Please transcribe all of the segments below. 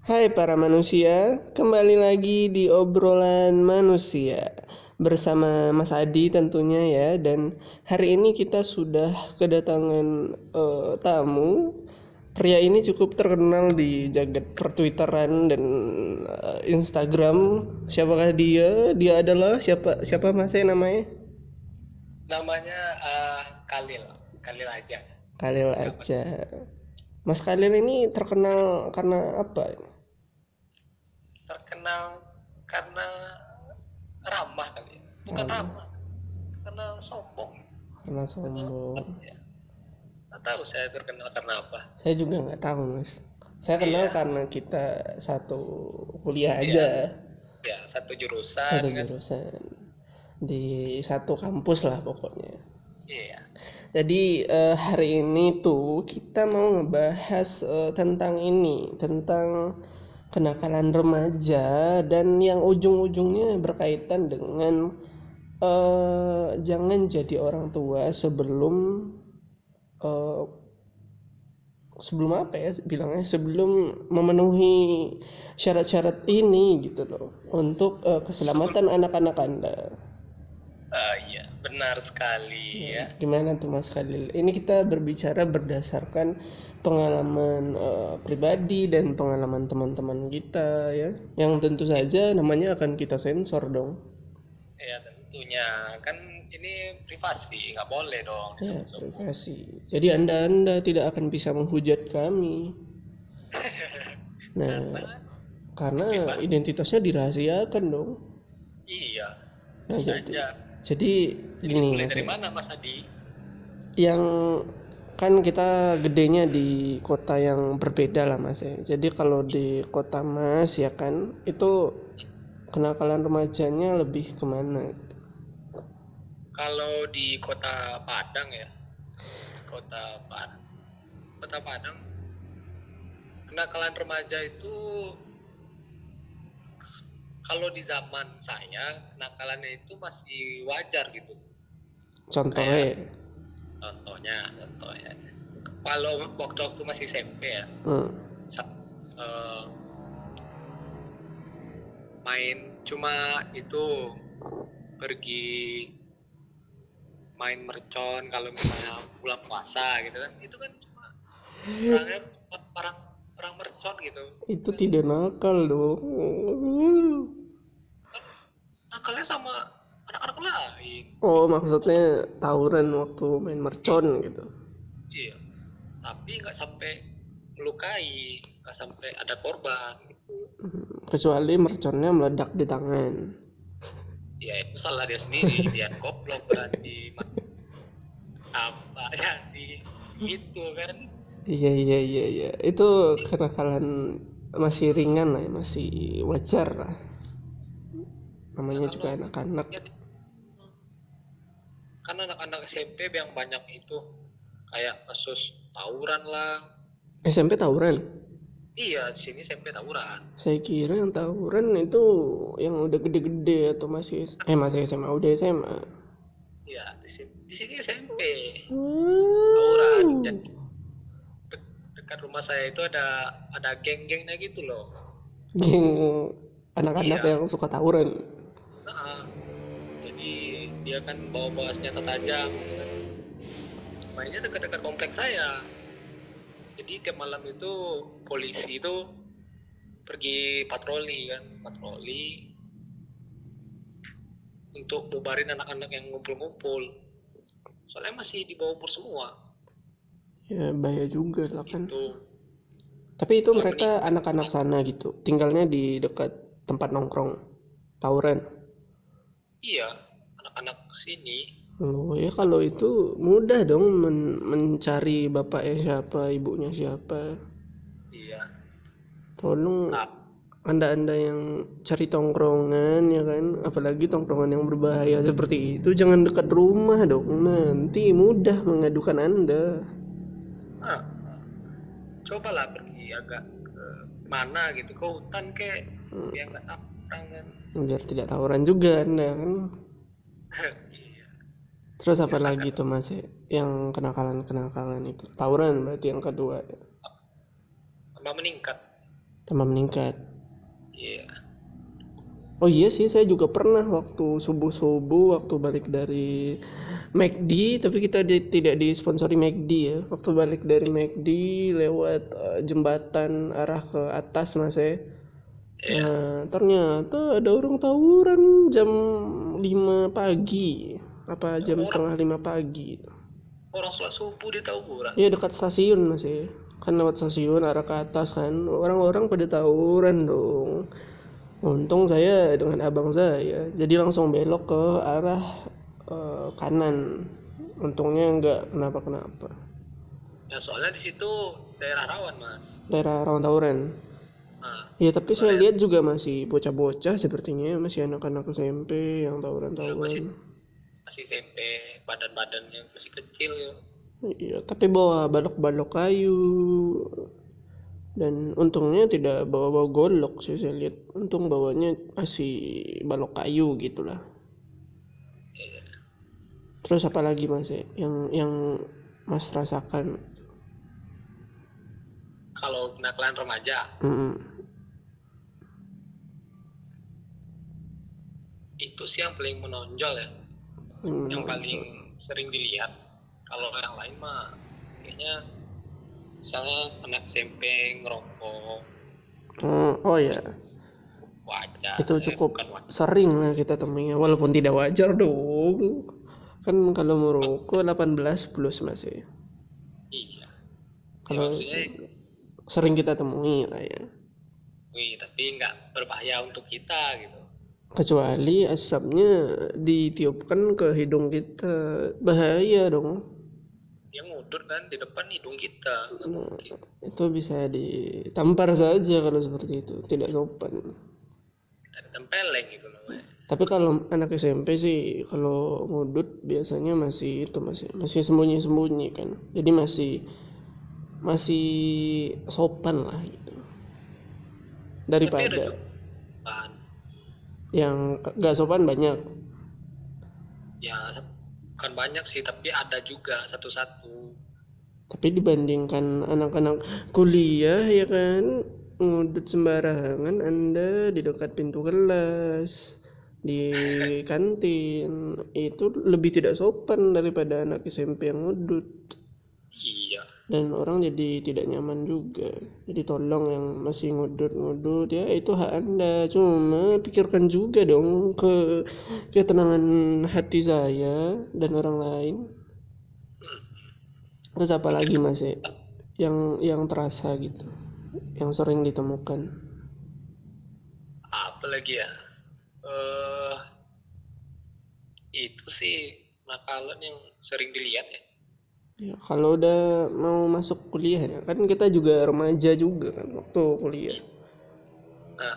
Hai para manusia, kembali lagi di obrolan manusia bersama Mas Adi tentunya ya. Dan hari ini kita sudah kedatangan uh, tamu. Pria ini cukup terkenal di jagat pertwitteran dan uh, Instagram. Siapakah dia? Dia adalah siapa siapa mas saya namanya? Namanya uh, Kalil Kalil aja. Kalil aja. Mas Kalil ini terkenal karena apa? Terkenal karena ramah kali. Ya. Bukan ramah. ramah. Karena sombong. Karena sombong. Ya. Nggak tahu saya terkenal karena apa. Saya juga nggak tahu mas. Saya kenal iya. karena kita satu kuliah iya. aja. Ya, satu jurusan. Satu kan? jurusan. Di satu kampus lah pokoknya. Iya. Jadi uh, hari ini tuh kita mau ngebahas uh, tentang ini, tentang kenakalan remaja dan yang ujung-ujungnya berkaitan dengan uh, jangan jadi orang tua sebelum uh, sebelum apa ya bilangnya sebelum memenuhi syarat-syarat ini gitu loh untuk uh, keselamatan anak-anak Anda. Uh, iya, benar sekali ya. Gimana tuh Mas Khalil? Ini kita berbicara berdasarkan pengalaman uh, pribadi dan pengalaman teman-teman kita ya, yang tentu saja namanya akan kita sensor dong. Ya tentunya kan ini privasi, nggak boleh dong. Ya privasi. Jadi anda anda tidak akan bisa menghujat kami. Nah, karena identitasnya dirahasiakan dong. Iya. Nah, jadi, jadi gini mas dari mana mas Adi? Yang kan kita gedenya di kota yang berbeda lah mas ya. Jadi kalau di kota mas ya kan itu kenakalan remajanya lebih ke mana kalau di kota Padang ya. Kota Padang kota Padang kenakalan remaja itu kalau di zaman saya nakalannya itu masih wajar gitu. Contohnya? Kayak, contohnya contohnya. Kalau waktu waktu masih SMP ya hmm. uh, main cuma itu pergi main mercon kalau misalnya bulan puasa gitu kan. Itu kan cuma orangnya orang orang mercon gitu. Itu tidak nakal dong. Nakalnya sama anak-anak lain. Oh maksudnya tawuran waktu main mercon gitu. Iya. Tapi nggak sampai melukai nggak sampai ada korban gitu. kecuali merconnya meledak di tangan. Ya itu salah dia sendiri. Dia goblok berarti apa jadi itu kan iya iya iya iya. Itu karena kalian masih ringan lah masih wajar lah. Namanya juga anak-anak. karena anak-anak SMP yang banyak itu kayak kasus tawuran lah. SMP tawuran? Iya di sini SMP tawuran. Saya kira yang tawuran itu yang udah gede-gede atau masih eh masih SMA udah SMA iya di sini, di sini SMP wow. tawuran de dekat rumah saya itu ada ada geng-gengnya gitu loh. Geng anak-anak iya. yang suka tawuran. Dia kan bawa-bawa senjata tajam. Kan. mainnya dekat-dekat kompleks saya. Jadi tiap malam itu polisi itu pergi patroli kan patroli untuk bubarin anak-anak yang ngumpul-ngumpul. Soalnya masih di bawah umur semua ya bahaya juga lah kan gitu. tapi itu mereka anak-anak sana gitu tinggalnya di dekat tempat nongkrong tawuran iya anak sini Oh ya kalau itu mudah dong men mencari bapaknya siapa, ibunya siapa. Iya. Tolong nah. anda-anda yang cari tongkrongan ya kan, apalagi tongkrongan yang berbahaya seperti itu jangan dekat rumah dong. Nanti mudah mengadukan anda. Nah, cobalah pergi agak ke mana gitu ke hutan ke hmm. yang nggak tawuran Biar tidak tawuran juga anda kan. Terus apa ya, lagi tuh mas yang kenakalan kenakalan itu? Tawuran berarti yang kedua tambah meningkat. Tambah meningkat? Iya oh iya sih saya juga pernah waktu subuh subuh waktu balik dari McD tapi kita di, tidak disponsori McD ya. Waktu balik dari McD lewat uh, jembatan arah ke atas mas ya. Iya. Nah, ternyata ada orang tawuran jam 5 pagi. Apa jam setengah lima pagi orang sholat subuh di tawuran? Iya dekat stasiun masih kan lewat stasiun arah ke atas kan. Orang-orang pada tawuran dong untung saya dengan abang saya. Jadi langsung belok ke arah eh, kanan. Untungnya nggak kenapa-kenapa. Ya soalnya di situ daerah rawan mas. Daerah rawan tawuran. Nah ya tapi saya lihat juga masih bocah-bocah sepertinya masih anak-anak SMP yang masih tawuran-tawuran masih SMP badan-badannya masih kecil ya. Iya, tapi bawa balok-balok kayu. Dan untungnya tidak bawa-bawa golok sih saya lihat. Untung bawanya masih balok kayu gitulah. Iya. Terus apa lagi Mas ya? Yang yang Mas rasakan? kalau kenakalan remaja Mm-mm. itu sih yang paling menonjol ya yang paling sering dilihat kalau yang lain mah kayaknya misalnya anak SMP ngerokok. Oh, oh ya, wajar. Itu eh, cukup bukan wajar. sering lah kita temuinya walaupun tidak wajar dong. Kan kalau merokok 18 plus Mas ya. iya Kalau maksudnya- se- sering kita temui lah ya. wih tapi nggak berbahaya untuk kita gitu. Kecuali asapnya ditiupkan ke hidung kita. Bahaya dong ngudur kan di depan hidung kita. Nah. itu bisa ditampar saja kalau seperti itu. Tidak sopan. Tempeleng gitu namanya. Tapi kalau anak SMP sih kalau ngudut biasanya masih itu masih masih sembunyi sembunyi kan. Jadi masih masih sopan lah gitu. Daripada yang gak sopan banyak. Ya bukan banyak sih tapi ada juga satu-satu. Tapi dibandingkan anak-anak kuliah ya kan? Ngudut sembarangan Anda di dekat pintu kelas di kantin. Itu lebih tidak sopan daripada anak SMP yang ngudut dan orang jadi tidak nyaman juga. Jadi tolong yang masih ngudut-ngudut ya itu hak anda. Cuma pikirkan juga dong ke ketenangan hati saya dan orang lain. Terus apa lagi mas ya? yang yang terasa gitu yang sering ditemukan. Apa lagi ya? Eh itu sih nakalan yang sering dilihat ya ya kalau udah mau masuk kuliah ya kan kita juga remaja juga kan waktu kuliah. Nah.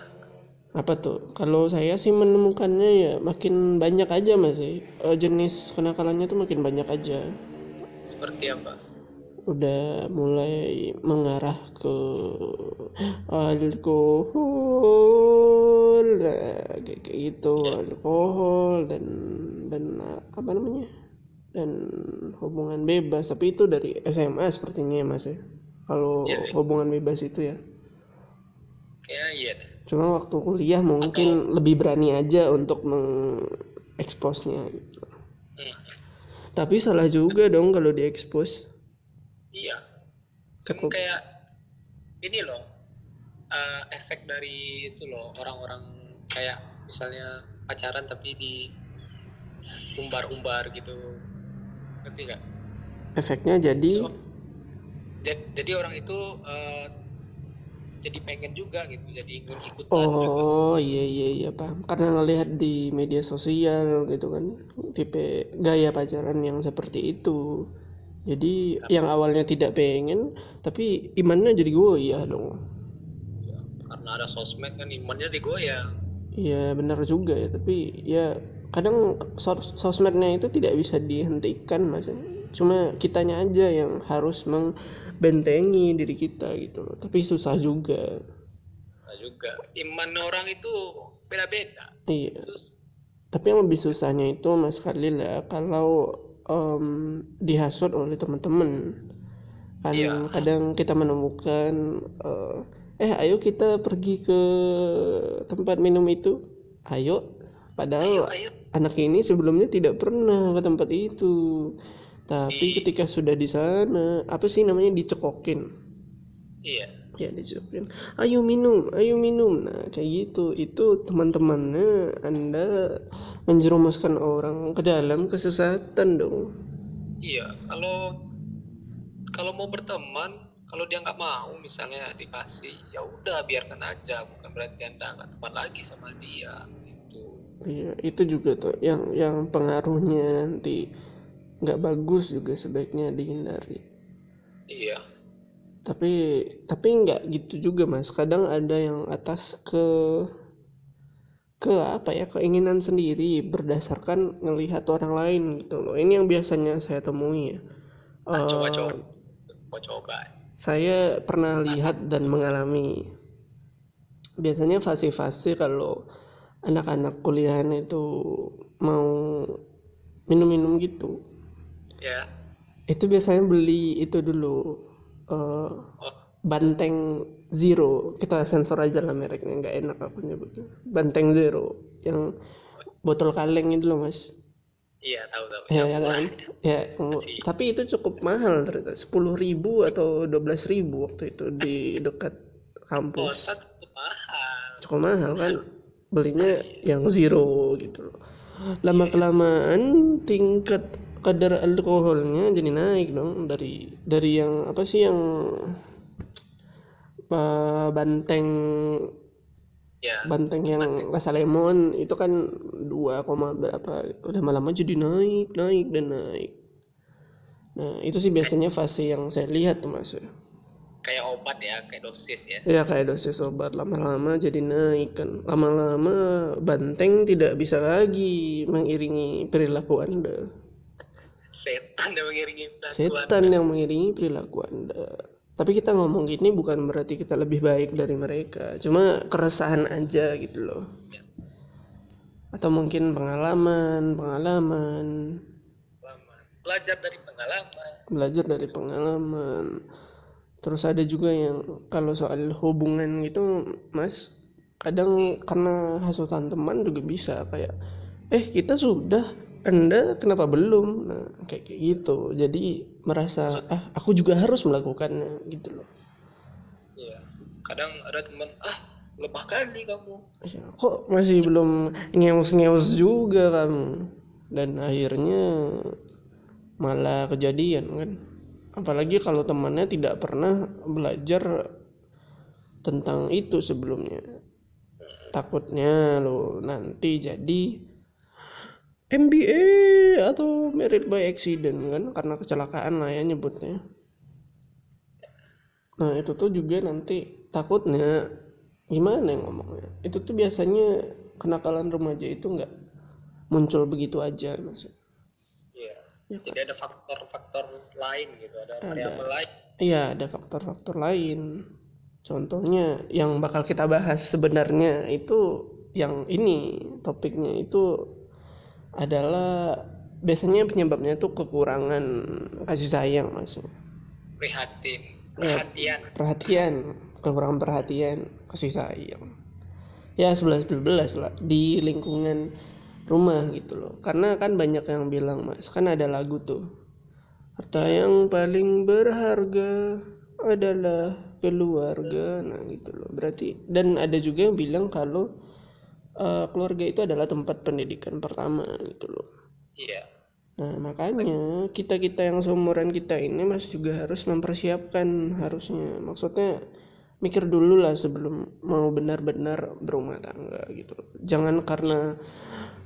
Apa tuh? Kalau saya sih menemukannya ya makin banyak aja mas ya. Eh, jenis kenakalannya tuh makin banyak aja. Seperti apa? Udah mulai mengarah ke alkohol nah, kayak kayak gitu. Alkohol dan dan apa namanya dan hubungan bebas. Tapi itu dari SMA sepertinya ya mas ya. Kalau iya. hubungan bebas itu ya. Kayak iya cuma waktu kuliah mungkin lebih berani aja untuk mengeksposnya gitu. Hmm, tapi salah juga dong kalau diekspos. Iya. Cukup. kayak ini loh eh, efek dari itu loh orang-orang kayak misalnya pacaran tapi di umbar-umbar gitu ngerti nggak? Efeknya jadi Ja- jadi orang itu eh, jadi pengen juga gitu jadi ikut ikutan juga. Oh iya iya iya paham. Karena ngelihat di media sosial gitu kan tipe gaya pacaran yang seperti itu. Jadi yang awalnya tidak pengen tapi imannya jadi goyah dong. Karena ada sosmed kan imannya digoyang. Iya benar juga ya tapi ya kadang sos- sosmednya itu tidak bisa dihentikan mas. Cuma kitanya aja yang harus membentengi diri kita gitu loh. Tapi susah juga. Nah juga. Iman orang itu beda-beda. Iya. Terus Tapi yang lebih susahnya itu Mas Khalil ya kalau em, dihasut oleh teman-teman. Kan Iya. kadang kita menemukan eh, eh ayo kita pergi ke tempat minum itu. Ayo. Padahal ayo ayo anak ini sebelumnya tidak pernah ke tempat itu. Tapi Di- ketika sudah di sana apa sih namanya dicekokin? Iya. Ya dicekokin. Ayo minum ayo minum. Nah kayak gitu. Itu teman-temannya anda menjerumuskan orang ke dalam kesesatan dong. Iya kalau kalau mau berteman kalau dia nggak mau misalnya dikasih ya udah biarkan aja. Bukan berarti anda nggak teman lagi sama dia Iya, itu juga tuh yang yang pengaruhnya nanti nggak bagus juga sebaiknya dihindari. iya Tapi tapi nggak gitu juga mas. Kadang ada yang atas ke ke apa ya keinginan sendiri berdasarkan ngelihat orang lain gitu loh. Ini yang biasanya saya temui ya. Ah, Eh, coba coba mau coba saya pernah lihat dan mengalami biasanya fase-fase kalau anak-anak kuliahan itu mau minum-minum gitu. Ya. Itu biasanya beli itu dulu eh, oh. Banteng zero. Kita sensor aja lah mereknya nggak enak aku nyebutnya. Banteng zero yang botol kaleng itu loh mas. Iya tahu tahu. Ya, ya kan? ya Masih. tapi itu cukup mahal ternyata. Sepuluh ribu atau dua belas ribu waktu itu di dekat kampus. Kota tuh mahal. Cukup mahal kan belinya yang zero gitu loh. Lama kelamaan tingkat kadar alkoholnya jadi naik dong dari dari yang apa sih yang eh, banteng ya banteng yang rasa lemon itu kan 2, koma berapa udah lama-lama jadi naik naik dan naik. Nah itu sih biasanya fase yang saya lihat tuh mas kayak obat ya kayak dosis ya. Ya kayak dosis obat. Lama-lama jadi naik kan. Lama-lama banteng tidak bisa lagi mengiringi perilaku anda. Setan yang mengiringi perlakuan setan yang mengiringi perilaku anda. Tapi kita ngomong gini bukan berarti kita lebih baik dari mereka. Cuma keresahan aja gitu loh. Atau mungkin pengalaman pengalaman. Pengalaman. belajar dari pengalaman. Belajar dari pengalaman terus ada juga yang kalau soal hubungan gitu mas kadang karena hasutan teman juga bisa kayak eh kita sudah anda kenapa belum? Nah kayak kayak gitu. Jadi merasa ah aku juga harus melakukannya gitu loh. Iya. Kadang ada teman ah lemah kali kamu. Ya, kok masih belum ngeus-ngeus juga kamu? Dan akhirnya malah kejadian kan apalagi kalau temannya tidak pernah belajar tentang itu sebelumnya. Takutnya lo nanti jadi MBA atau married by accident kan? Karena kecelakaan lah ya nyebutnya. Nah itu tuh juga nanti takutnya gimana yang ngomongnya? Itu tuh biasanya kenakalan remaja itu nggak muncul begitu aja iya Ya kan? Jadi ada faktor-faktor lain gitu ada Ada. variabel lain iya ada faktor-faktor lain. Contohnya yang bakal kita bahas sebenarnya itu yang ini topiknya itu adalah biasanya penyebabnya itu kekurangan kasih sayang mas. Prihatin Ya. perhatian. perhatian kekurangan perhatian kasih sayang. Ya 11 12 lah di lingkungan rumah gitu loh. Karena kan banyak yang bilang mas kan ada lagu tuh. Harta yang paling berharga adalah keluarga. Nah gitu loh. Berarti dan ada juga yang bilang kalau eh, keluarga itu adalah tempat pendidikan pertama gitu loh. Iya. Nah, makanya kita-kita yang seumuran kita ini masih juga harus mempersiapkan harusnya. Maksudnya mikir dulu lah sebelum mau benar-benar berumah tangga gitu. Jangan karena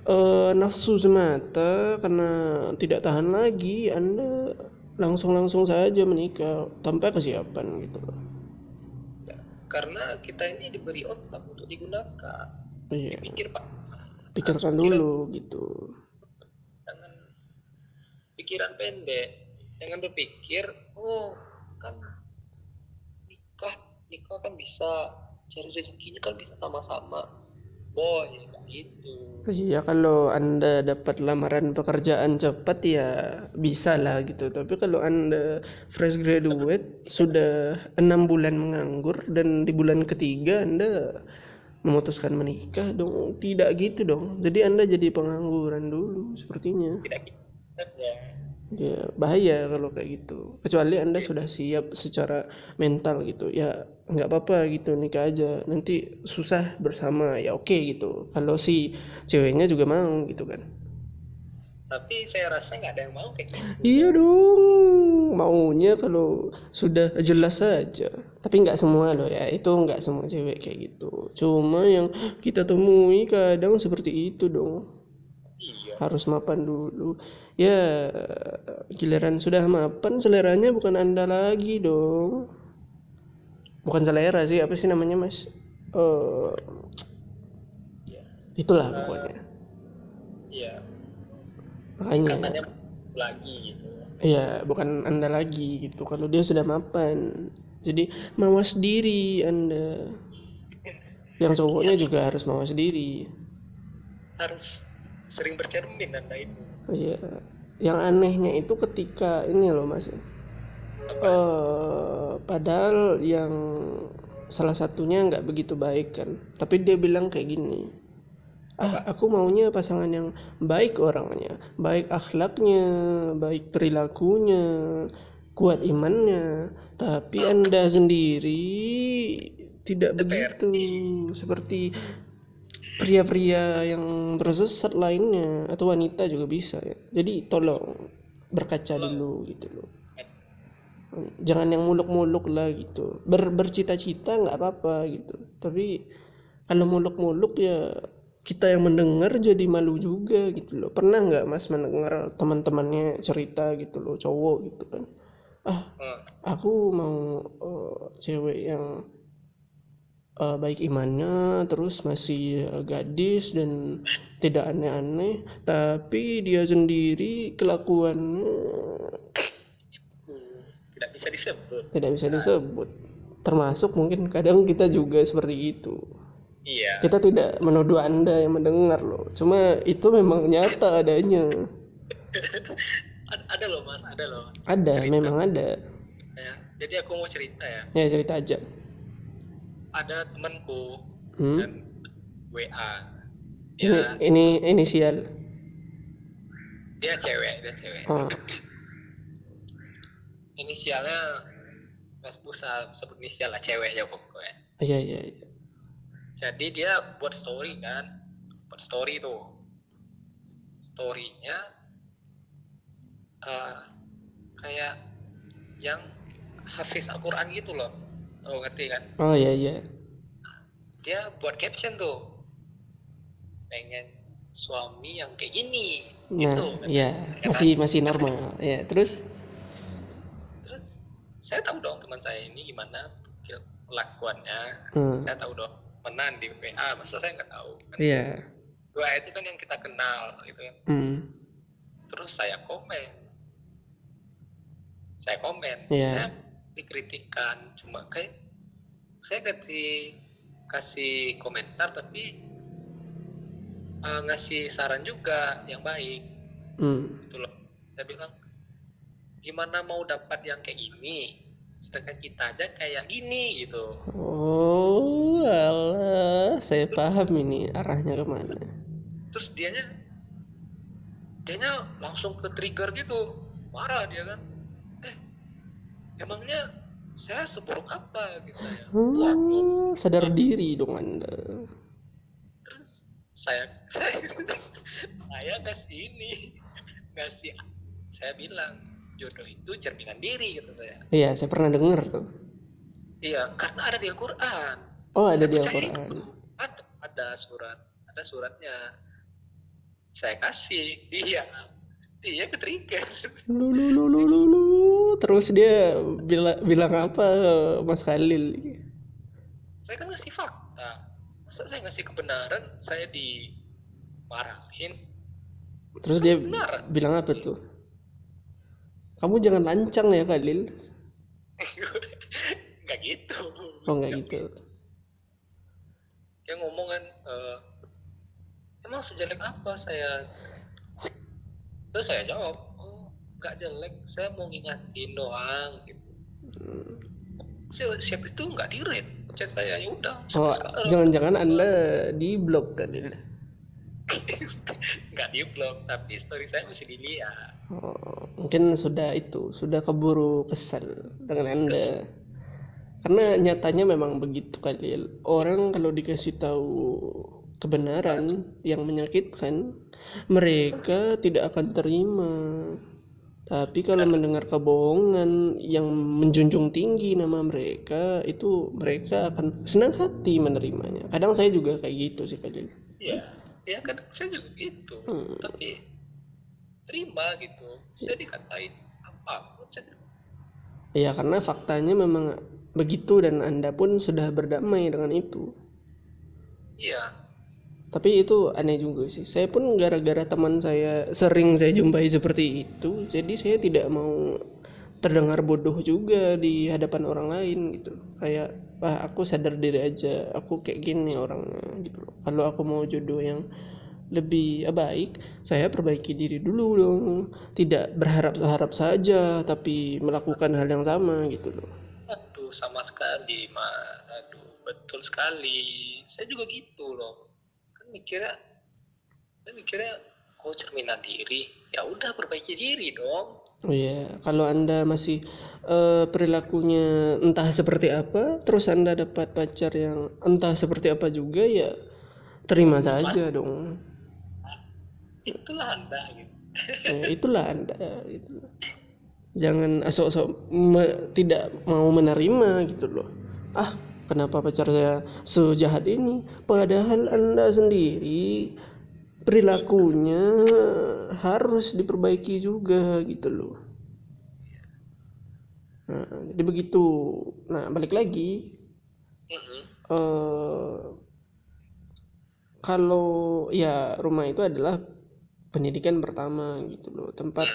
eh, nafsu semata, karena tidak tahan lagi, Anda langsung-langsung saja menikah tanpa kesiapan gitu loh. karena kita ini diberi otak untuk digunakan Iya, pikir pak pikirkan dulu gitu. jangan pikiran pendek jangan berpikir oh kan nikah kan bisa cari rezekinya kan bisa sama-sama boy kayak gitu Iya kalau anda dapat lamaran pekerjaan cepat ya bisa lah gitu. Tapi kalau anda fresh graduate sudah enam bulan menganggur dan di bulan ketiga anda memutuskan menikah dong tidak gitu dong. Jadi anda jadi pengangguran dulu sepertinya. tidak gitu ya Ya bahaya kalau kayak gitu. Kecuali anda sudah siap secara mental gitu. Ya nggak apa-apa gitu nikah aja. Nanti susah bersama ya oke gitu. Kalau si ceweknya juga mau gitu kan. tapi saya rasa nggak ada yang mau kayak gitu Iya dong, maunya kalau sudah jelas saja. Tapi nggak semua loh ya, itu nggak semua cewek kayak gitu. Cuma yang kita temui kadang seperti itu dong. Harus mapan dulu. Ya, giliran sudah mapan, seleranya bukan anda lagi dong. Bukan selera sih, apa sih namanya mas? Eh, iya itulah pokoknya. iya Makanya. katanya lagi gitu Iya, bukan Anda lagi gitu. Kalau dia sudah mapan. Jadi mawas diri Anda. Yang cowoknya juga harus mawas diri. harus sering bercermin anda itu Iya. Yang anehnya itu ketika ini loh Mas. Eh padahal yang salah satunya nggak begitu baik kan. Tapi dia bilang kayak gini. Ah, aku maunya pasangan yang baik orangnya, baik akhlaknya, baik perilakunya, kuat imannya. Tapi Anda sendiri tidak begitu, seperti pria-pria yang bersesat lainnya atau wanita juga bisa ya. Jadi tolong berkaca dulu gitu loh. Jangan yang muluk-muluk lah gitu. Ber bercita-cita nggak apa-apa gitu. Tapi kalau muluk-muluk ya kita yang mendengar jadi malu juga gitu loh. Pernah nggak Mas mendengar teman-temannya cerita gitu loh, cowok gitu kan. Ah, Hmm. aku mau eh, cewek yang eh, baik imannya, terus masih eh, gadis dan tidak aneh-aneh, tapi dia sendiri kelakuannya tidak bisa disebut tidak bisa disebut. Termasuk mungkin kadang kita juga seperti itu. iya Kita tidak menuduh Anda yang mendengar loh. Cuma itu memang nyata adanya. ada, loh mas ada loh Ada, memang ada. ya jadi aku mau cerita ya Ya cerita aja. Ada temanku Hmm? dan WA Ini dia ini inisial. dia cewek dia cewek Ah, inisialnya nggak usah sebut inisial lah cewek ya pokoknya iya iya iya. jadi dia buat story kan buat story tuh storynya eh, kayak yang hafiz Al-Quran gitu loh oh ngerti kan? Oh iya iya. dia buat caption tuh. Pengen suami yang kayak gini Nah, gitu. iya. Masih masih normal. Ya, terus? Terus saya tahu dong teman saya ini gimana kelakuannya. Hmm, saya tahu dong menan di WA masa saya nggak tahu? Kan iya. WA itu kan yang kita kenal gitu kan. Hmm, terus saya komen. Saya komen Iya. saya dikritikan. Cuma kayak saya kasih kasih komentar tapi eh, ngasih saran juga yang baik. Hmm. gitu loh. Saya bilang gimana mau dapat yang kayak gini sedangkan kita aja kayak gini gitu. Oh, alah, saya paham ini arahnya ke mana. terus dianya dianya langsung ke trigger gitu. Marah dia kan emangnya saya seburuk apa gitu ya. Oh, sadar diri dong Anda. terus saya saya saya kasih ini ngasih saya bilang jodoh itu cerminan diri gitu saya Iya, saya pernah dengar tuh. iya karena ada di Al-Quran Oh, ada di Saya percaya Al-Qur'an. ada ada surat ada suratnya saya kasih dia dia ke trigger Lu, lu, lu, lu, lu, lu. Terus dia bila, bilang apa Mas Khalil? saya kan ngasih fakta masa saya ngasih kebenaran saya dimarahin Terus dia benar bilang apa tuh? Kamu jangan lancang ya Khalil. nggak gitu Oh nggak gitu. dia ngomong kan eh, emang sejelek apa saya terus saya jawab oh nggak jelek saya mau ngingatin doang gitu Hmm. siapa, itu nggak di rate chat saya ya udah Oh, jangan-jangan Anda di blok kan ini? nggak di blog tapi story saya masih dilihat Oh, mungkin sudah itu, sudah keburu kesal dengan Anda. Karena nyatanya memang begitu kali. Orang kalau dikasih tahu kebenaran yang menyakitkan, mereka tidak akan terima. Tapi kalau mendengar kebohongan yang menjunjung tinggi nama mereka, itu mereka akan senang hati menerimanya. Kadang saya juga kayak gitu sih kali. iya ya kan saya juga gitu Hmm. tapi terima gitu saya dikatain apa pun saya Ya karena faktanya memang begitu dan Anda pun sudah berdamai dengan itu. iya Tapi itu aneh juga sih. Saya pun gara-gara teman saya sering saya jumpai seperti itu, jadi saya tidak mau terdengar bodoh juga di hadapan orang lain gitu. Kayak, wah aku sadar diri aja, aku kayak gini orangnya gitu loh. Kalau aku mau jodoh yang lebih baik, saya perbaiki diri dulu dong. Tidak berharap-harap saja, tapi melakukan hal yang sama gitu loh. aduh sama sekali mas aduh betul sekali saya juga gitu loh mikirnya saya mikirnya oh cerminan diri ya udah perbaiki diri dong Oh iya, kalau Anda masih eh, perilakunya entah seperti apa, terus Anda dapat pacar yang entah seperti apa juga ya terima saja dong. itulah anda gitu Ya, itulah Anda gitu. Jangan asok-asok me- tidak mau menerima gitu loh. Ah, kenapa pacar saya sejahat ini? Padahal Anda sendiri perilakunya harus diperbaiki juga gitu loh. Nah, jadi begitu. Nah, balik lagi eh kalau ya rumah itu adalah pendidikan pertama gitu loh, tempat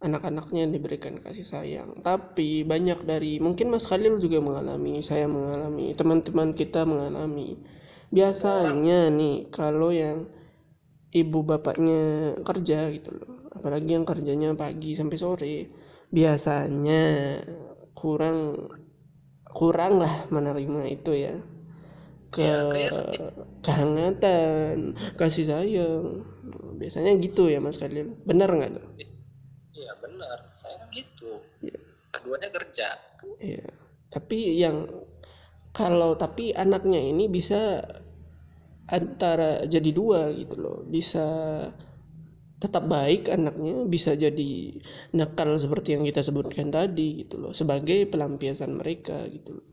anak-anaknya diberikan kasih sayang. Tapi banyak dari mungkin Mas Khalil juga mengalami, saya mengalami, teman-teman kita mengalami. Biasanya nih kalau yang ibu bapaknya kerja gitu loh, apalagi yang kerjanya pagi sampai sore, biasanya kurang kurang lah menerima itu ya. Ke Ya, seperti- kehangatan kasih sayang. Biasanya gitu ya Mas Khalil. Benar nggak tuh? iya benar saya kan gitu. Iya. keduanya kerja. Iya. Tapi yang kalau tapi anaknya ini bisa antara jadi dua gitu loh. Bisa tetap baik anaknya bisa jadi nakal seperti yang kita sebutkan tadi gitu loh sebagai pelampiasan mereka gitu loh.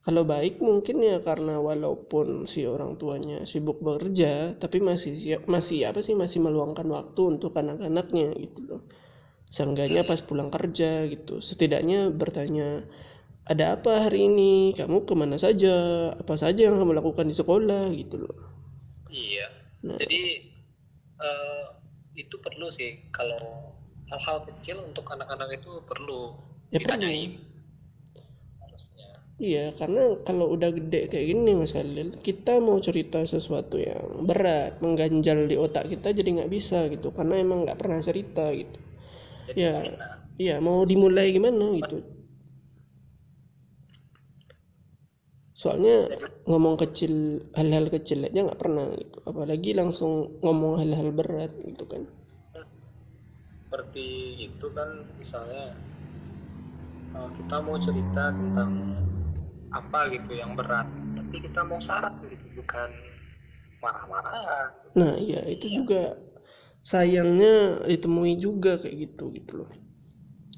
Kalau baik mungkin ya karena walaupun si orang tuanya sibuk bekerja tapi masih siap masih apa sih masih meluangkan waktu untuk anak-anaknya gitu loh seenggaknya pas pulang kerja gitu. Setidaknya bertanya ada apa hari ini? Kamu ke mana saja? Apa saja yang kamu lakukan di sekolah? Gitu loh. Iya. Nah. jadi eh, itu perlu sih. Kalau hal-hal kecil untuk anak-anak itu perlu. Ya, perlu. ditanyain Iya, karena kalau udah gede kayak gini Mas Khalil, kita mau cerita sesuatu yang berat, mengganjal di otak kita jadi nggak bisa gitu, karena emang nggak pernah cerita gitu. Jadi Ya. enak. Iya, mau dimulai gimana gitu. Soalnya ngomong kecil, hal-hal kecil aja nggak pernah gitu, apalagi langsung ngomong hal-hal berat gitu kan. seperti itu kan misalnya eh, kita mau cerita tentang apa gitu yang berat tapi kita mau syarat gitu bukan marah-marah Nah, iya itu juga sayangnya ditemui juga kayak gitu gitu loh.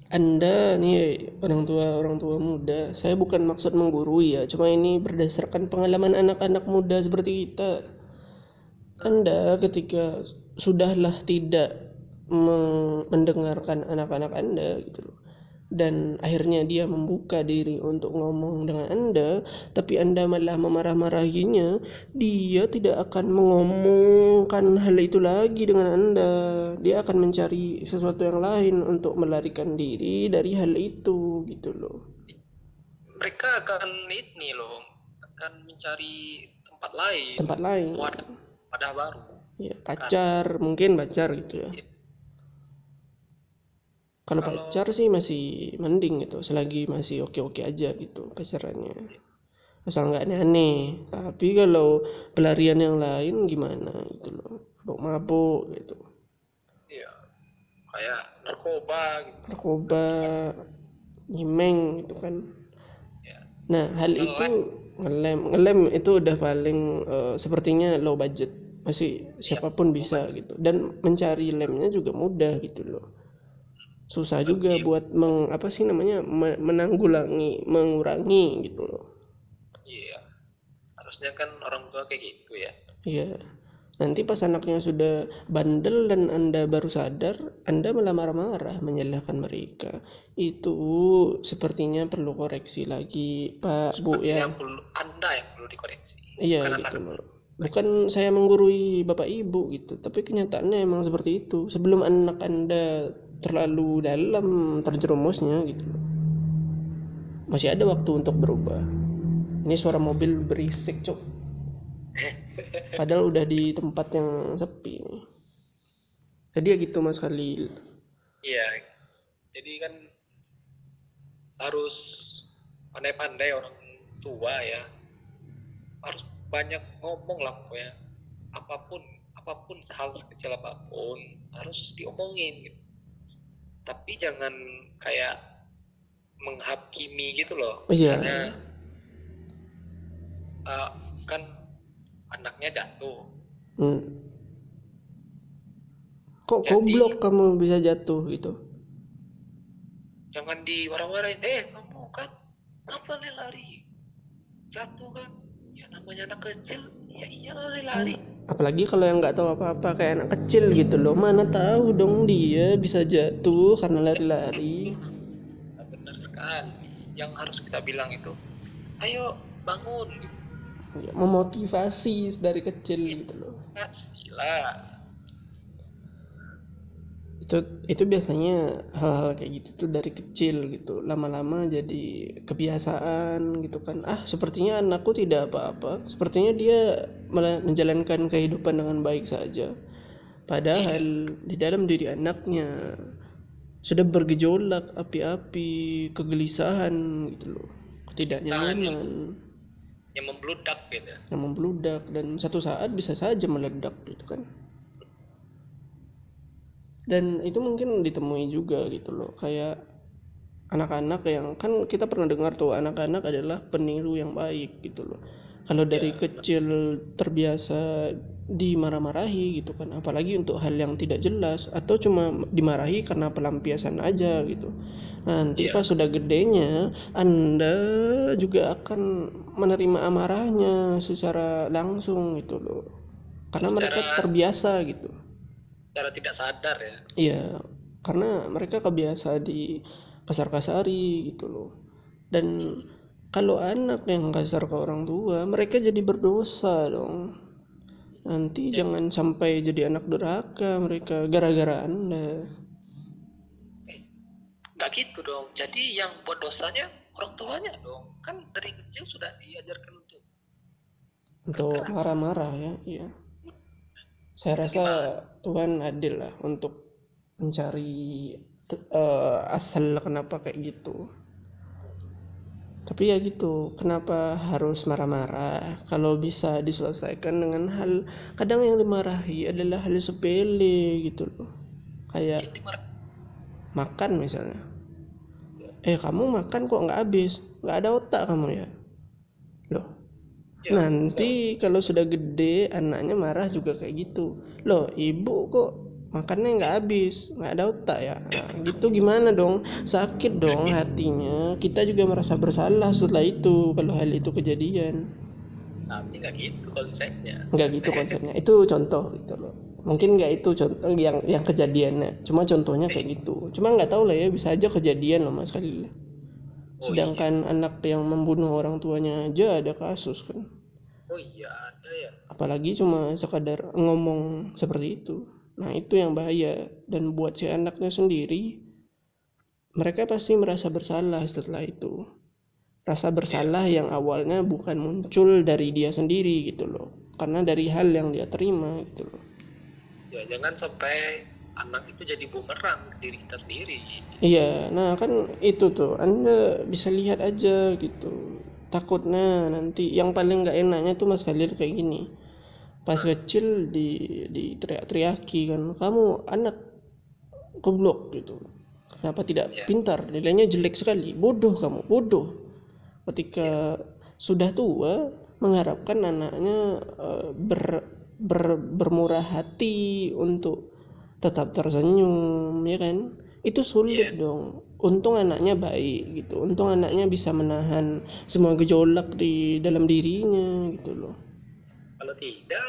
Anda nih orang tua orang tua muda, saya bukan maksud menggurui ya, cuma ini berdasarkan pengalaman anak-anak muda seperti kita. Anda ketika sudahlah tidak me- mendengarkan anak-anak Anda gitu loh. Dan akhirnya dia membuka diri untuk ngomong dengan Anda, tapi Anda malah memarah-marahinya, dia tidak akan mengomongkan hal itu lagi dengan Anda. Dia akan mencari sesuatu yang lain untuk melarikan diri dari hal itu gitu loh. mereka akan ini loh akan mencari tempat lain Tempat lain. wadah wadah baru ya pacar mungkin pacar gitu ya Iya. Kalau pacar sih masih mending gitu selagi masih oke-oke aja gitu pacarannya. Asal nggak aneh-aneh. Tapi kalau pelarian yang lain gimana gitu loh mabuk gitu. Iya kayak narkoba gitu. Narkoba nyimeng gitu kan. Ya nah hal Ngelem. itu ngelem. ngelem itu udah paling eh, sepertinya low budget. Masih siapa pun bisa gitu. Dan mencari lemnya juga mudah gitu loh susah juga Iya. buat meng apa sih namanya me- menanggulangi mengurangi gitu loh iya harusnya kan orang tua kayak gitu ya Iya. Nanti pas anaknya sudah bandel dan Anda baru sadar, Anda malah marah-marah menyalahkan mereka. Itu sepertinya perlu koreksi lagi, Pak, Bu ya. yang perlu anda yang perlu dikoreksi Iya Bukan gitu loh. Bukan saya menggurui Bapak Ibu gitu, tapi kenyataannya emang seperti itu. Sebelum anak Anda terlalu dalam terjerumusnya gitu. Masih ada waktu untuk berubah. Ini suara mobil berisik, Cok. Padahal udah di tempat yang sepi. Jadi ya gitu Mas Khalil. iya jadi kan harus pandai-pandai orang tua ya harus banyak ngomong lah pokoknya apa pun apa pun hal sekecil apa pun harus diomongin gitu tapi jangan kayak menghakimi gitu loh Iya. Misalnya, eh, kan anaknya jatuh Hmm. Kok Jadi- goblok kamu bisa jatuh gitu? jangan diwarah-warahin eh kamu kan apa nih lari jatuh kan ya namanya anak kecil ya iya lari-lari Apalagi kalau yang nggak tahu apa-apa kayak anak kecil gitu loh. Mana tahu dong dia bisa jatuh karena lari-lari. Nah, benar sekali yang harus kita bilang itu ayo bangun Ya, memotivasi dari kecil gitu loh. Gila Itu itu biasanya hal-hal kayak gitu tuh dari kecil gitu. Lama-lama jadi kebiasaan gitu kan. Ah, sepertinya anakku tidak apa-apa. Sepertinya dia menjalankan kehidupan dengan baik saja. Padahal di dalam diri anaknya sudah bergejolak api-api kegelisahan gitu loh. Ketidaknyamanan yang membludak gitu yang membludak dan satu saat bisa saja meledak gitu kan dan itu mungkin ditemui juga gitu loh kayak anak-anak yang kan kita pernah dengar tuh anak-anak adalah peniru yang baik gitu loh. Kalau dari Ya, kecil terbiasa dimarah-marahi gitu kan apalagi untuk hal yang tidak jelas atau cuma dimarahi karena pelampiasan aja gitu. Nanti Iya. pas sudah gedenya anda juga akan menerima amarahnya secara langsung gitu loh. Karena mereka Secara- terbiasa gitu secara tidak sadar ya Iya, karena mereka kebiasa di kasar-kasari gitu loh. Dan kalau anak yang kasar ke orang tua, mereka jadi berdosa dong. Nanti jangan sampai jadi anak durhaka mereka gara-gara Anda. nggak gitu dong jadi yang buat dosanya orang tuanya dong kan dari kecil sudah diajarkan untuk Untuk marah-marah ya, iya. Saya rasa Tuhan adil lah untuk mencari eh, asal kenapa kayak gitu. Tapi ya gitu, kenapa harus marah-marah? Kalau bisa diselesaikan dengan hal kadang yang dimarahi adalah hal sepele gitu loh. Kayak makan misalnya. Eh kamu makan kok nggak habis? Nggak ada otak kamu ya? Ya, Nanti kalau sudah gede anaknya marah juga kayak gitu. Loh, ibu kok makannya nggak habis, nggak ada otak ya. Nah, gitu gimana dong? Sakit dong hatinya. Kita juga merasa bersalah setelah itu kalau hal itu kejadian. tapi nggak gitu konsepnya Nggak gitu konsepnya. Itu contoh gitu loh. Mungkin nggak itu contoh yang yang kejadiannya. Cuma contohnya kayak gitu. Cuma nggak tahu lah ya bisa aja kejadian loh mas kali. Oh, Sedangkan anak yang membunuh orang tuanya aja ada kasus kan. oh iya ada ya. Apalagi cuma sekadar ngomong seperti itu. Nah itu yang bahaya. Dan buat si anaknya sendiri mereka pasti merasa bersalah setelah itu. Rasa bersalah yang awalnya bukan muncul dari dia sendiri gitu loh. Karena dari hal yang dia terima gitu loh. Ya jangan sampai anak itu jadi bumerang ke diri kita sendiri. Iya nah kan itu tuh anda bisa lihat aja gitu. Takutnya nanti yang paling nggak enaknya tuh mas Khalil kayak gini. Pas kecil di di teriak-teriaki kan kamu anak goblok gitu. Kenapa tidak Ya. pintar? Nilainya jelek sekali. Bodoh kamu bodoh. Ketika sudah tua mengharapkan anaknya eh, ber, ber bermurah hati untuk tetap tersenyum ya kan? Itu sulit Iya. dong. Untung anaknya baik gitu. Untung anaknya bisa menahan semua gejolak di dalam dirinya gitu loh. Kalau tidak?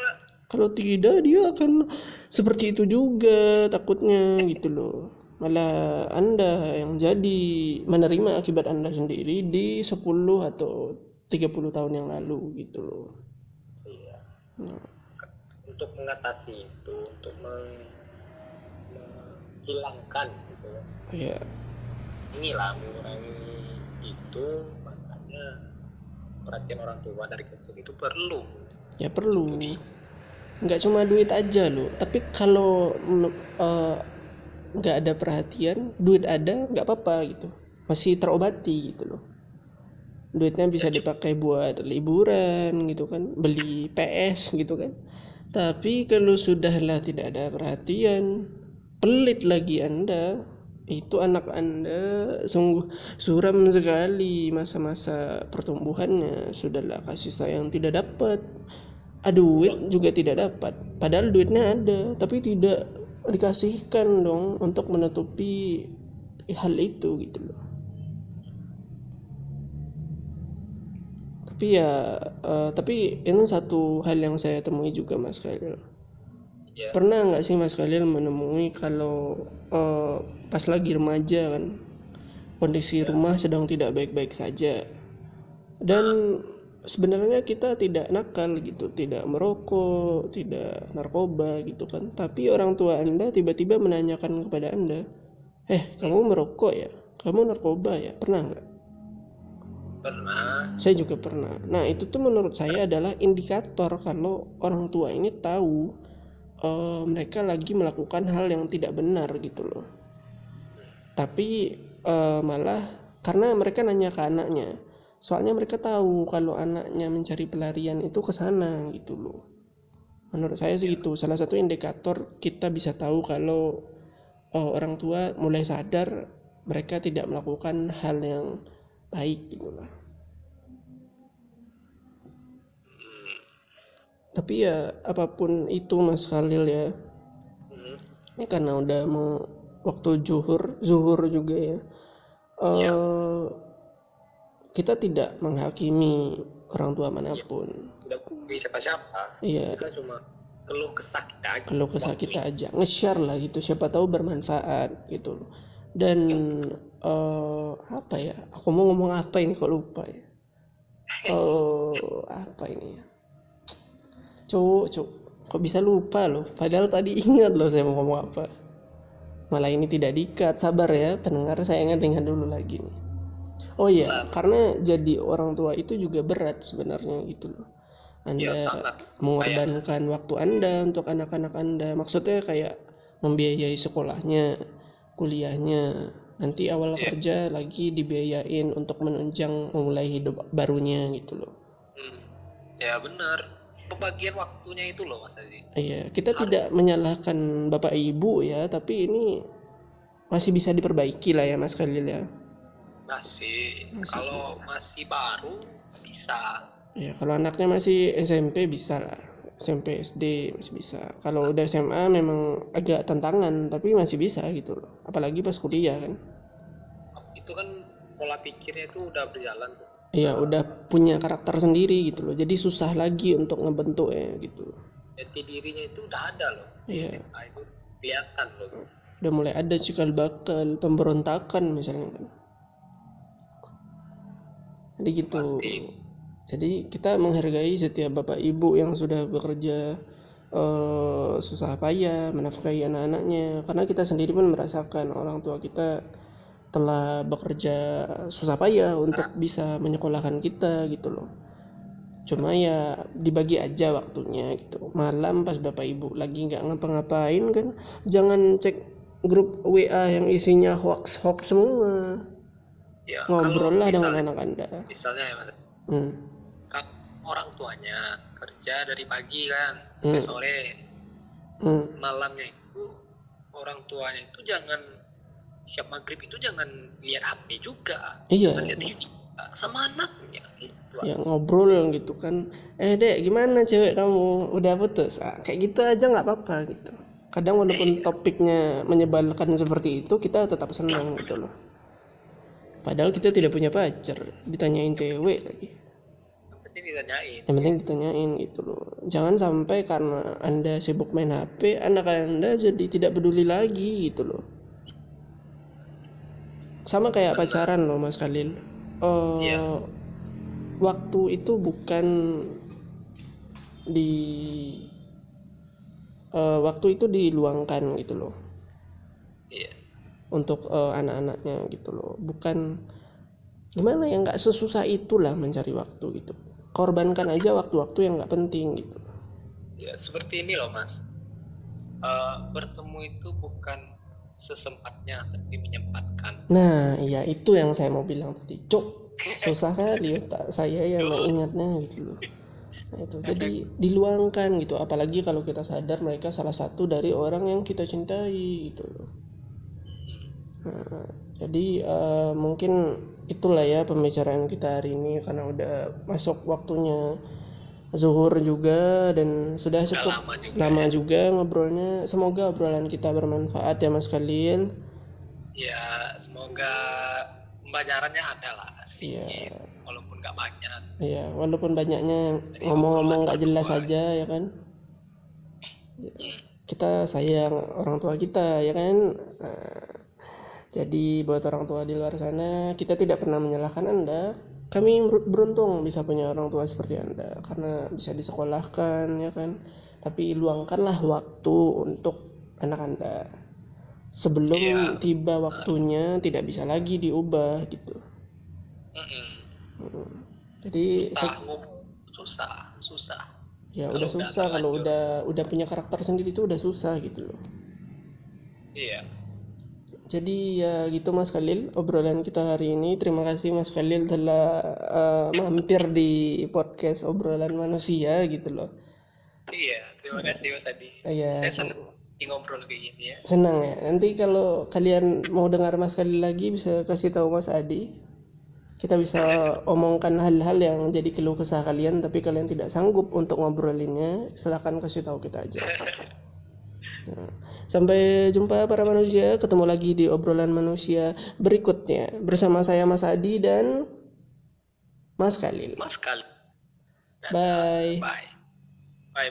Kalau tidak dia akan seperti itu juga takutnya gitu loh. Malah anda yang jadi menerima akibat anda sendiri di 10 atau 30 tahun yang lalu gitu loh. Iya. Nah, untuk mengatasi itu untuk meng- menghilangkan gitu ya. ya inilah mengurangi itu makanya perhatian orang tua dari kecil itu perlu. Ya perlu. Nggak cuma duit aja loh tapi kalau nggak ada perhatian duit ada nggak apa-apa gitu. Masih terobati gitu loh. Duitnya bisa dipakai buat liburan gitu kan beli PS gitu kan. Tapi kalau sudahlah tidak ada perhatian pelit lagi anda. Itu anak anda sungguh suram sekali masa-masa pertumbuhannya. Sudahlah kasih sayang tidak dapat. Ah, duit juga tidak dapat. Padahal duitnya ada tapi tidak dikasihkan dong untuk menutupi hal itu gitu loh. Tapi ya eh, tapi ini satu hal yang saya temui juga mas Khalil ya pernah nggak sih mas Khalil menemui kalau eh, pas lagi remaja kan kondisi rumah sedang tidak baik-baik saja? Dan sebenarnya kita tidak nakal gitu tidak merokok tidak narkoba gitu kan. Tapi orang tua anda tiba-tiba menanyakan kepada anda eh kamu merokok ya? Kamu narkoba ya? Pernah nggak? Pernah. Saya juga pernah. Nah itu tuh menurut saya adalah indikator kalau orang tua ini tahu eh, mereka lagi melakukan hal yang tidak benar gitu loh. Tapi eh, malah karena mereka nanya ke anaknya. Soalnya mereka tahu kalau anaknya mencari pelarian itu ke sana gitu loh. Menurut saya sih itu salah satu indikator kita bisa tahu kalau eh, orang tua mulai sadar mereka tidak melakukan hal yang baik gitu lah tapi ya apa pun itu Mas Khalil ya. Hmm. ini karena udah mau waktu zuhur zuhur juga ya. Eh, Ya. kita tidak menghakimi orang tua mana pun. Tidak bisa siapa-siapa. Iya. Kita cuma keluh kesah kita aja. Kalau kesah kita aja. Nge-share lah gitu. Siapa tahu bermanfaat gitu loh. Dan eh, apa ya? Aku mau ngomong apa ini kok lupa ya? Oh apa ini ya cuk cuk kok bisa lupa loh padahal tadi ingat loh saya mau ngomong apa malah ini tidak dikat sabar ya pendengar saya ingat-ingat dulu lagi nih oh iya Sabar. karena jadi orang tua itu juga berat sebenarnya gitu loh anda ya sangat mengorbankan waktu Anda untuk anak-anak Anda. Maksudnya kayak membiayai sekolahnya, kuliahnya. Nanti awal Iya. kerja lagi dibiayain untuk menunjang memulai hidup barunya gitu loh. Hmm. ya benar pembagian waktunya itu loh mas Aziz Iya, kita tidak menyalahkan Bapak Ibu ya, tapi ini masih bisa diperbaiki lah ya Mas Khalil ya. masih Masih. kalau masih baru bisa Ya, kalau anaknya masih SMP bisa lah. SMP, SD masih bisa. Kalau udah SMA memang agak tantangan, tapi masih bisa gitu loh. Apalagi pas kuliah kan. itu kan pola pikirnya itu udah berjalan tuh Iya, udah punya karakter sendiri gitu loh. Jadi susah lagi untuk ngebentuk ya gitu. jati dirinya itu udah ada loh Iya, nah itu kelihatan loh udah mulai ada cikal bakal pemberontakan misalnya kan. Jadi gitu. Pasti. Jadi kita menghargai setiap bapak ibu yang sudah bekerja eh, susah payah menafkahi anak-anaknya karena kita sendiri pun merasakan orang tua kita telah bekerja susah payah untuk bisa menyekolahkan kita gitu loh. cuma ya dibagi aja waktunya gitu malam pas bapak ibu lagi nggak ngapa-ngapain kan jangan cek grup WA yang isinya hoax hoax semua ya ngobrol lah dengan anak anda misalnya ya mas hmm. kan orang tuanya kerja dari pagi kan sampai Hmm. sore Hmm. malamnya itu orang tuanya itu jangan siap maghrib itu jangan lihat HP juga. Iya. Jangan lihat TV juga, sama anaknya gitu. Ya ngobrol gitu kan. Eh dek gimana cewek kamu? Udah putus? Ah, kayak gitu aja nggak apa-apa gitu. Kadang walaupun topiknya menyebalkan seperti itu kita tetap senang gitu loh. Padahal kita tidak punya pacar ditanyain cewek lagi. Yang penting ditanyain. Yang penting ditanyain gitu loh. Jangan sampai karena anda sibuk main HP anak anda jadi tidak peduli lagi gitu loh sama kayak pacaran loh mas Khalil. Eh, Iya. waktu itu bukan di eh, waktu itu diluangkan gitu loh. Iya. Untuk eh, anak-anaknya gitu loh. Bukan gimana ya nggak sesusah itulah mencari waktu gitu. Korbankan aja waktu-waktu yang nggak penting gitu. Ya seperti ini loh mas. Eh, bertemu itu bukan sesempatnya tapi menyempatkan. Nah iya itu yang saya mau bilang tadi. Cuk susah kali otak saya yang mengingatnya gitu loh. Nah, itu. Jadi diluangkan gitu. Apalagi kalau kita sadar mereka salah satu dari orang yang kita cintai gitu loh. Nah, jadi eh, mungkin itulah ya pembicaraan kita hari ini karena udah masuk waktunya zuhur juga dan sudah Udah cukup lama juga lama ya. juga ngobrolnya. Semoga obrolan kita bermanfaat ya Mas Khalil. ya semoga pembelajarannya ada lah Iya. sedikit walaupun nggak banyak Iya, walaupun banyaknya ngomong-ngomong nggak jelas aja ya kan. Hmm. Kita sayang orang tua kita ya kan. Nah, jadi buat orang tua di luar sana, kita tidak pernah menyalahkan Anda. Kami ber- beruntung bisa punya orang tua seperti Anda karena bisa disekolahkan ya kan. Tapi luangkanlah waktu untuk anak Anda. Sebelum Iya. tiba waktunya tidak bisa lagi diubah gitu. Mm-mm. Hmm. Jadi se- Tahu susah susah ya Kalau udah susah kalau udah udah punya karakter sendiri itu udah susah gitu loh. iya Jadi ya gitu Mas Khalil obrolan kita hari ini. Terima kasih Mas Khalil telah eh, mampir di podcast obrolan manusia gitu loh. iya terima kasih mas Adi Iya, saya sen- senang ngobrol kayak gini ya senang ya. Nanti kalau kalian mau dengar Mas Khalil lagi bisa kasih tahu Mas Adi. Kita bisa omongkan hal-hal yang jadi keluh kesah kalian tapi kalian tidak sanggup untuk ngobrolinnya, silahkan kasih tahu kita aja. Nah, sampai jumpa para manusia, ketemu lagi di obrolan manusia berikutnya bersama saya Mas Adi dan Mas Khalil. mas kali Bye. bye